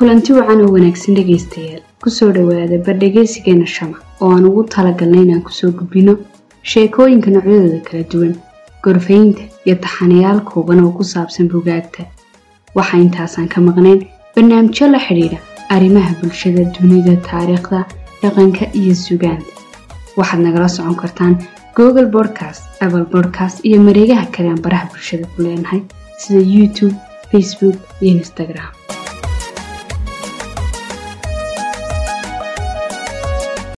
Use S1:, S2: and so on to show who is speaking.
S1: kulanti wacan oo wanaagsan dhegaystayaal. Kusoo dhowaada bardhegaysigeena shama oo aan ugu talagalnay inaan ku soo gudbino sheekooyinka noocyadooda kala duwan gorfaynta iyo taxanayaal kooban oo ku saabsan bugaagta waxaa intaasaan ka maqnayn barnaamijyo la xidhiidha arrimaha bulshada dunida taariikhda dhaqanka iyo sugaanta waxaad nagala socon kartaan google bodcast apple bodcast iyo mareegaha kale aan baraha bulshada ku leenahay sida youtube facebook iyo instagram.